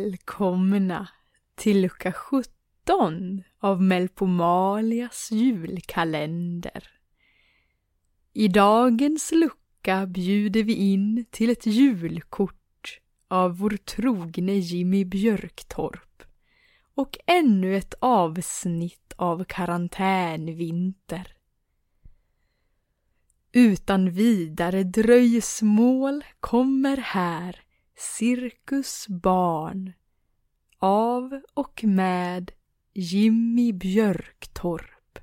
Välkomna till lucka 17 av Melpomalias julkalender. I dagens lucka bjuder vi in till ett julkort av vår trogne Jimmy Björktorp och ännu ett avsnitt av Karantänvinter. Utan vidare dröjsmål kommer här Cirkus barn av och med Jimmy Björktorp.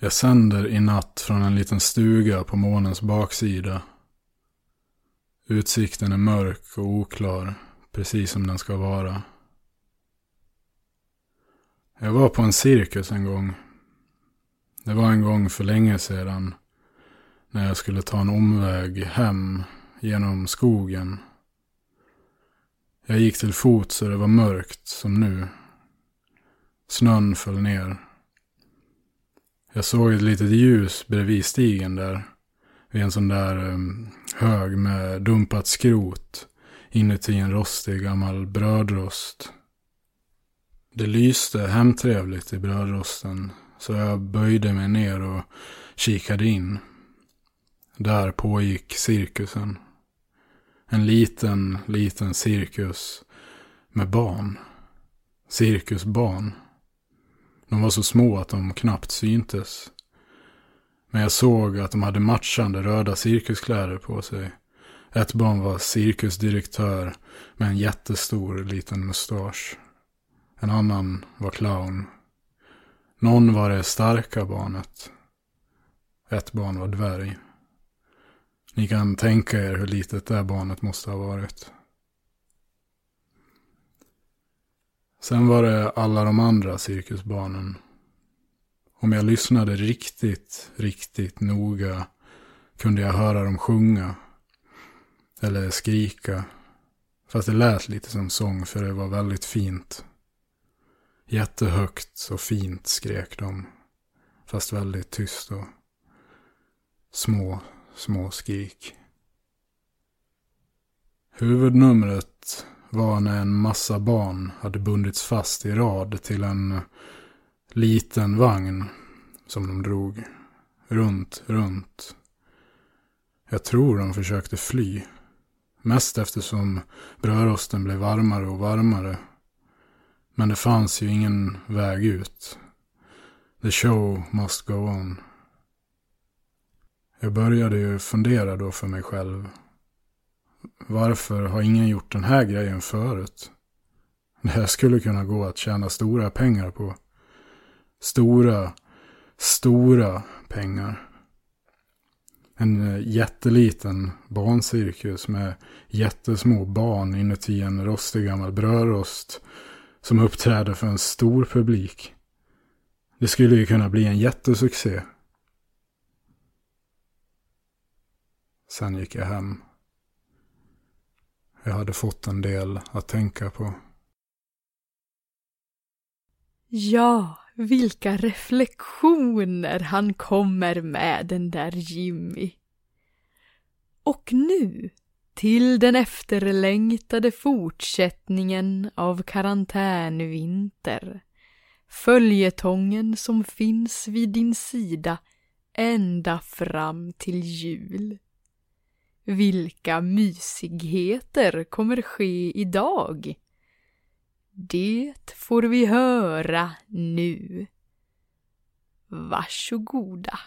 Jag sänder i natt från en liten stuga på månens baksida. Utsikten är mörk och oklar, precis som den ska vara. Jag var på en cirkus en gång. Det var en gång för länge sedan. När jag skulle ta en omväg hem genom skogen. Jag gick till fot så det var mörkt som nu. Snön föll ner. Jag såg ett litet ljus bredvid stigen där. Vid en sån där ehm, hög med dumpat skrot inuti en rostig gammal brödrost. Det lyste hemtrevligt i brödrosten så jag böjde mig ner och kikade in. Där pågick cirkusen. En liten, liten cirkus med barn. Cirkusbarn. De var så små att de knappt syntes. Men jag såg att de hade matchande röda cirkuskläder på sig. Ett barn var cirkusdirektör med en jättestor liten mustasch. En annan var clown. Någon var det starka barnet. Ett barn var dvärg. Ni kan tänka er hur litet det här barnet måste ha varit. Sen var det alla de andra cirkusbarnen. Om jag lyssnade riktigt, riktigt noga kunde jag höra dem sjunga. Eller skrika. Fast det lät lite som sång för det var väldigt fint. Jättehögt och fint skrek de. Fast väldigt tyst och små små skrik. Huvudnumret var när en massa barn hade bundits fast i rad till en liten vagn som de drog runt, runt. Jag tror de försökte fly. Mest eftersom brödrosten blev varmare och varmare. Men det fanns ju ingen väg ut. The show must go on. Jag började ju fundera då för mig själv. Varför har ingen gjort den här grejen förut? Det här skulle kunna gå att tjäna stora pengar på. Stora, stora pengar. En eh, jätteliten barncirkus med jättesmå barn inuti en rostig gammal brödrost som uppträder för en stor publik. Det skulle ju kunna bli en jättesuccé. Sen gick jag hem. Jag hade fått en del att tänka på. Ja, vilka reflektioner han kommer med den där Jimmy. Och nu till den efterlängtade fortsättningen av karantänvinter. Följetongen som finns vid din sida ända fram till jul. Vilka mysigheter kommer ske idag? Det får vi höra nu. Varsågoda.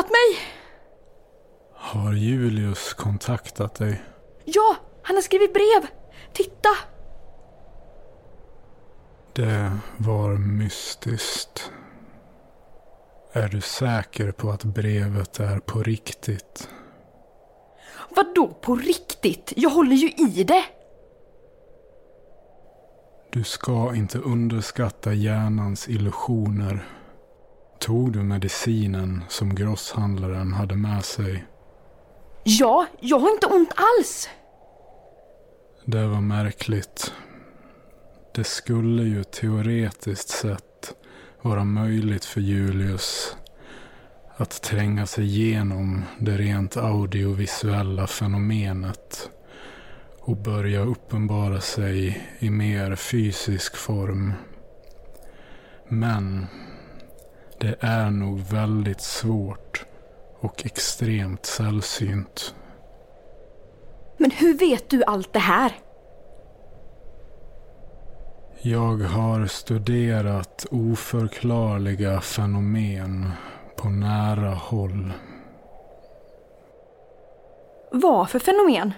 Kontaktat mig! Har Julius kontaktat dig? Ja, han har skrivit brev! Titta! Det var mystiskt. Är du säker på att brevet är på riktigt? Vadå på riktigt? Jag håller ju i det! Du ska inte underskatta hjärnans illusioner. Tog du medicinen som grosshandlaren hade med sig? Ja, jag har inte ont alls! Det var märkligt. Det skulle ju teoretiskt sett vara möjligt för Julius att tränga sig igenom det rent audiovisuella fenomenet och börja uppenbara sig i mer fysisk form. Men det är nog väldigt svårt och extremt sällsynt. Men hur vet du allt det här? Jag har studerat oförklarliga fenomen på nära håll. Vad för fenomen?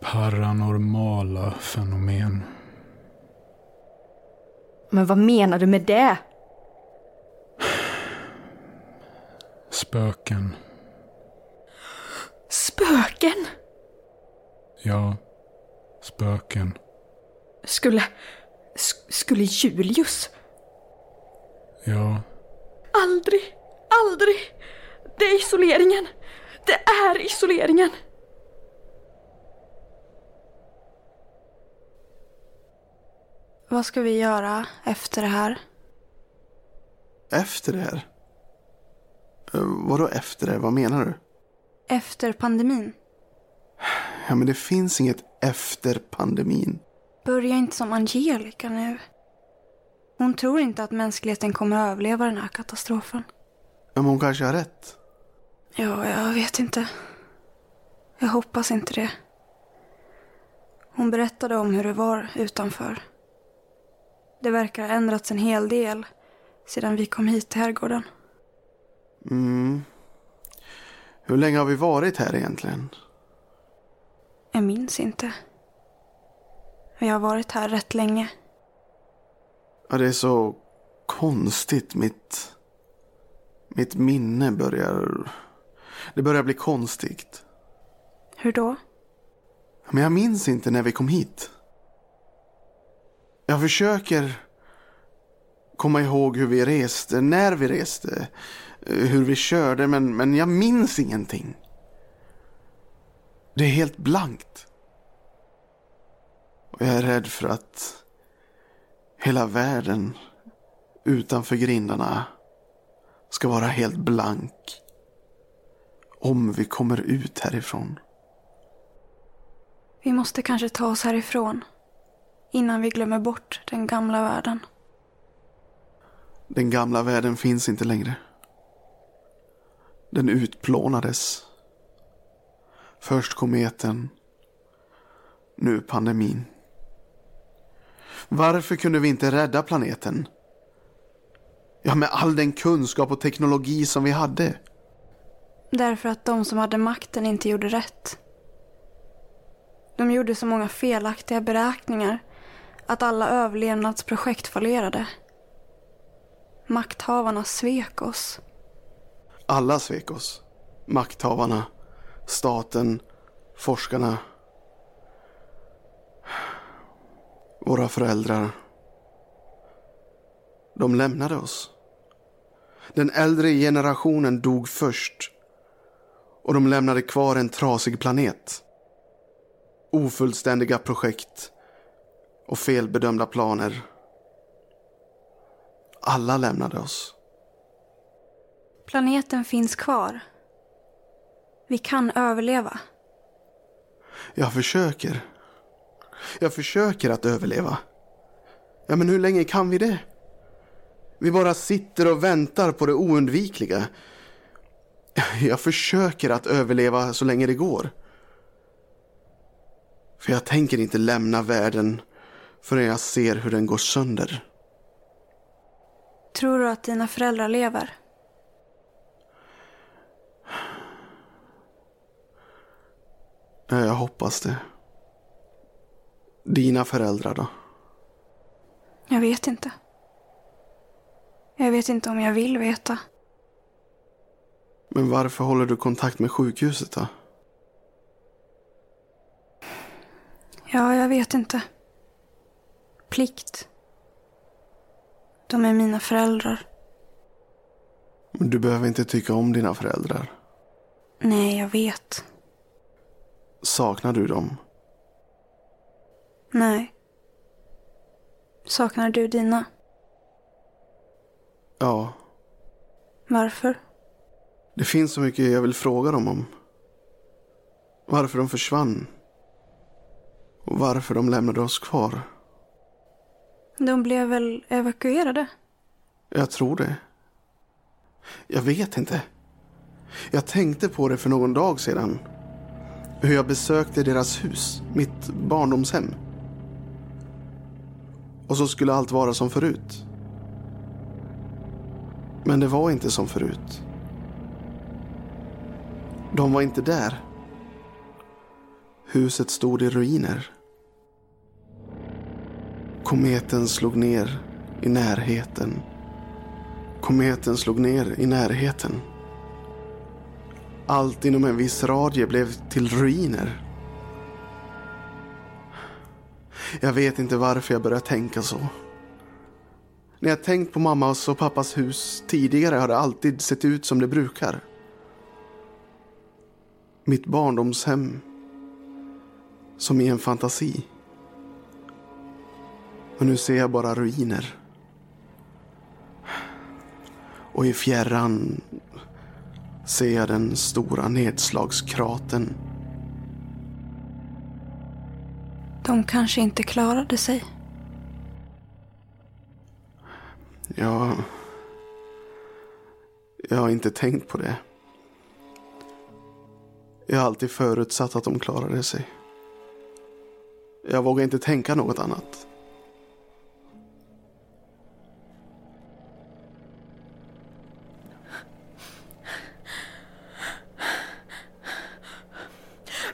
Paranormala fenomen. Men vad menar du med det? Spöken. Spöken? Ja, spöken. Skulle... sk- Skulle Julius? Ja, Aldrig, aldrig! Det är isoleringen! Det är isoleringen! Vad ska vi göra efter det här? Efter det här? Eh, Vadå efter det? Vad menar du? Efter pandemin? Ja, men det finns inget efter pandemin. Börja inte som Angelica nu. Hon tror inte att mänskligheten kommer att överleva den här katastrofen. Men hon kanske har rätt. Ja, jag vet inte. Jag hoppas inte det. Hon berättade om hur det var utanför. Det verkar ha ändrats en hel del sedan vi kom hit till herrgården. Mm. Hur länge har vi varit här egentligen? Jag minns inte. Vi har varit här rätt länge. Ja, det är så konstigt. Mitt, mitt minne börjar... Det börjar bli konstigt. Hur då? Men jag minns inte när vi kom hit. Jag försöker komma ihåg hur vi reste, när vi reste, eh, hur vi körde, men, men jag minns ingenting. Det är helt blankt. Och jag är rädd för att hela världen utanför grindarna ska vara helt blank. Om vi kommer ut härifrån. Vi måste kanske ta oss härifrån. Innan vi glömmer bort den gamla världen. Den gamla världen finns inte längre. Den utplånades. Först kometen. Nu pandemin. Varför kunde vi inte rädda planeten? Ja, med all den kunskap och teknologi som vi hade. Därför att de som hade makten inte gjorde rätt. De gjorde så många felaktiga beräkningar att alla överlevnadsprojekt fallerade. Makthavarna svek oss. Alla svek oss. Makthavarna, staten, forskarna. Våra föräldrar. De lämnade oss. Den äldre generationen dog först. Och de lämnade kvar en trasig planet. Ofullständiga projekt och felbedömda planer. Alla lämnade oss. Planeten finns kvar. Vi kan överleva. Jag försöker. Jag försöker att överleva. Ja, men hur länge kan vi det? Vi bara sitter och väntar på det oundvikliga. Jag försöker att överleva så länge det går. För jag tänker inte lämna världen förrän jag ser hur den går sönder. Tror du att dina föräldrar lever? Ja, jag hoppas det. Dina föräldrar då? Jag vet inte. Jag vet inte om jag vill veta. Men varför håller du kontakt med sjukhuset då? Ja, jag vet inte. Plikt. De är mina föräldrar. Men du behöver inte tycka om dina föräldrar. Nej, jag vet. Saknar du dem? Nej. Saknar du dina? Ja, Varför? det finns så mycket jag vill fråga dem om. Varför de försvann. Och varför de lämnade oss kvar. De blev väl evakuerade? Jag tror det. Jag vet inte. Jag tänkte på det för någon dag sedan. Hur jag besökte deras hus, mitt barndomshem. Och så skulle allt vara som förut. Men det var inte som förut. De var inte där. Huset stod i ruiner. Kometen slog ner i närheten. Kometen slog ner i närheten. Allt inom en viss radie blev till ruiner. Jag vet inte varför jag började tänka så. När jag tänkt på mammas och pappas hus tidigare har det alltid sett ut som det brukar. Mitt barndomshem. Som i en fantasi. Och nu ser jag bara ruiner. Och i fjärran ser jag den stora nedslagskraten. De kanske inte klarade sig. Jag... Jag har inte tänkt på det. Jag har alltid förutsatt att de klarade sig. Jag vågar inte tänka något annat.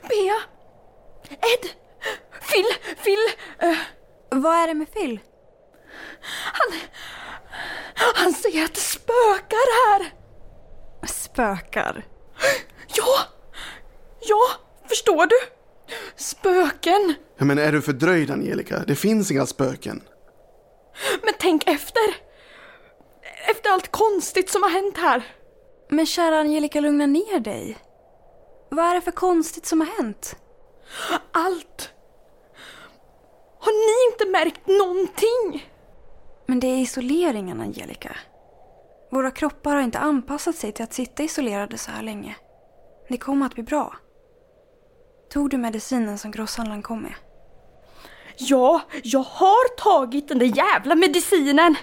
Bea! Ed! Phil! Phil! eh, Vad är det med Phil? han säger att det spökar här! Spökar. Ja! Ja, förstår du? Spöken! Men är du fördröjd Angelica? Det finns inga spöken. Men tänk efter! Efter allt konstigt som har hänt här. Men kära Angelica, lugna ner dig. Vad är det för konstigt som har hänt? Allt! Inte märkt någonting? Men det är isoleringen, Angelica. Våra kroppar har inte anpassat sig till att sitta isolerade så här länge. Det kommer att bli bra. Tog du medicinen som grosshandlaren kom med? Ja, jag har tagit den där jävla medicinen.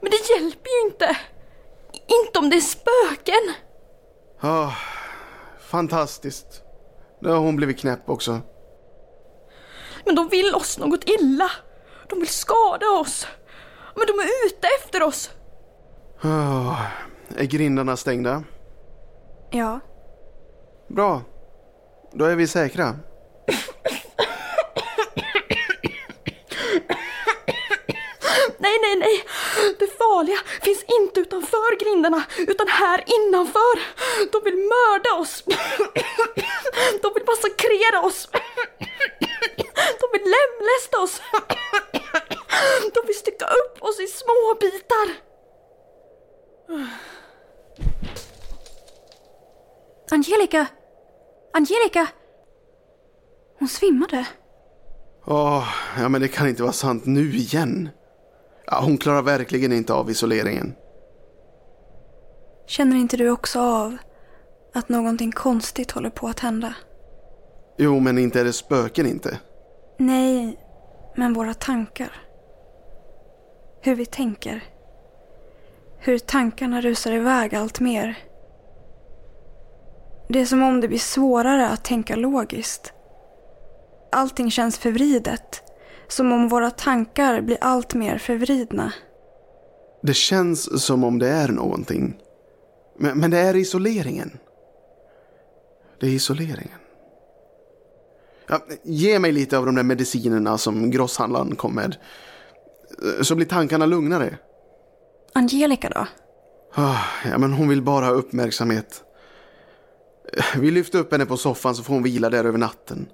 Men det hjälper ju inte. Inte om det är spöken. Ah, fantastiskt. Nu har hon blivit knäpp också. Men de vill oss något illa. De vill skada oss. Men de är ute efter oss. Ah, är grindarna stängda? Ja. Bra. Då är vi säkra. Nej, nej, nej. Det farliga finns inte utanför grindarna, utan här innanför. De vill mörda oss. De vill massakrera oss. De vill lemlästa oss. De vill stycka upp oss i små bitar. Angelica! Angelica! Hon svimmade. Åh, ja men det kan inte vara sant nu igen. Ja, hon klarar verkligen inte av isoleringen. Känner inte du också av att någonting konstigt håller på att hända? Jo, men inte är det spöken inte. Nej, men våra tankar. Hur vi tänker. Hur tankarna rusar iväg allt mer. Det är som om det blir svårare att tänka logiskt. Allting känns förvridet. Som om våra tankar blir allt mer förvridna. Det känns som om det är någonting. Men, men det är isoleringen. Det är isoleringen. Ja, ge mig lite av de där medicinerna som grosshandlaren kom med. Så blir tankarna lugnare. Angelica då? Ah, Ja, men hon vill bara ha uppmärksamhet. Vi lyfter upp henne på soffan så får hon vila där över natten.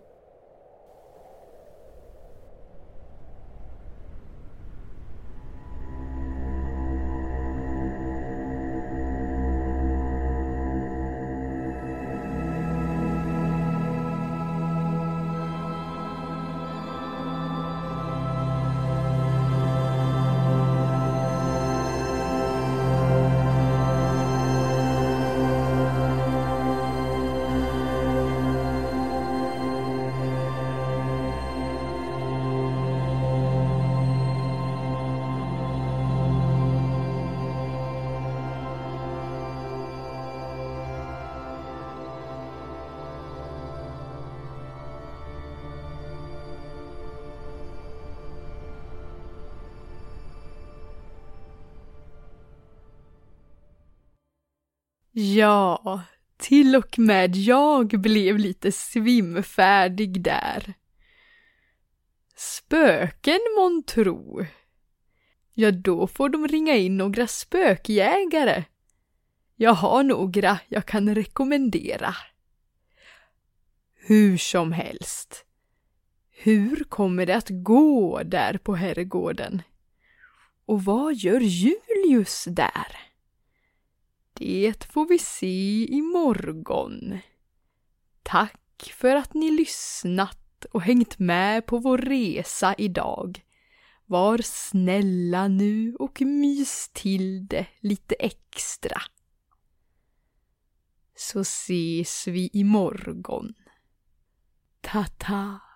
Ja, till och med jag blev lite svimfärdig där. Spöken månntro? Ja, då får de ringa in några spökjägare. Jag har några jag kan rekommendera. Hur som helst. Hur kommer det att gå där på herrgården? Och vad gör Julius där? Det får vi se imorgon. Tack för att ni lyssnat och hängt med på vår resa idag. Var snälla nu och mys till det lite extra. Så ses vi imorgon. Ta-ta.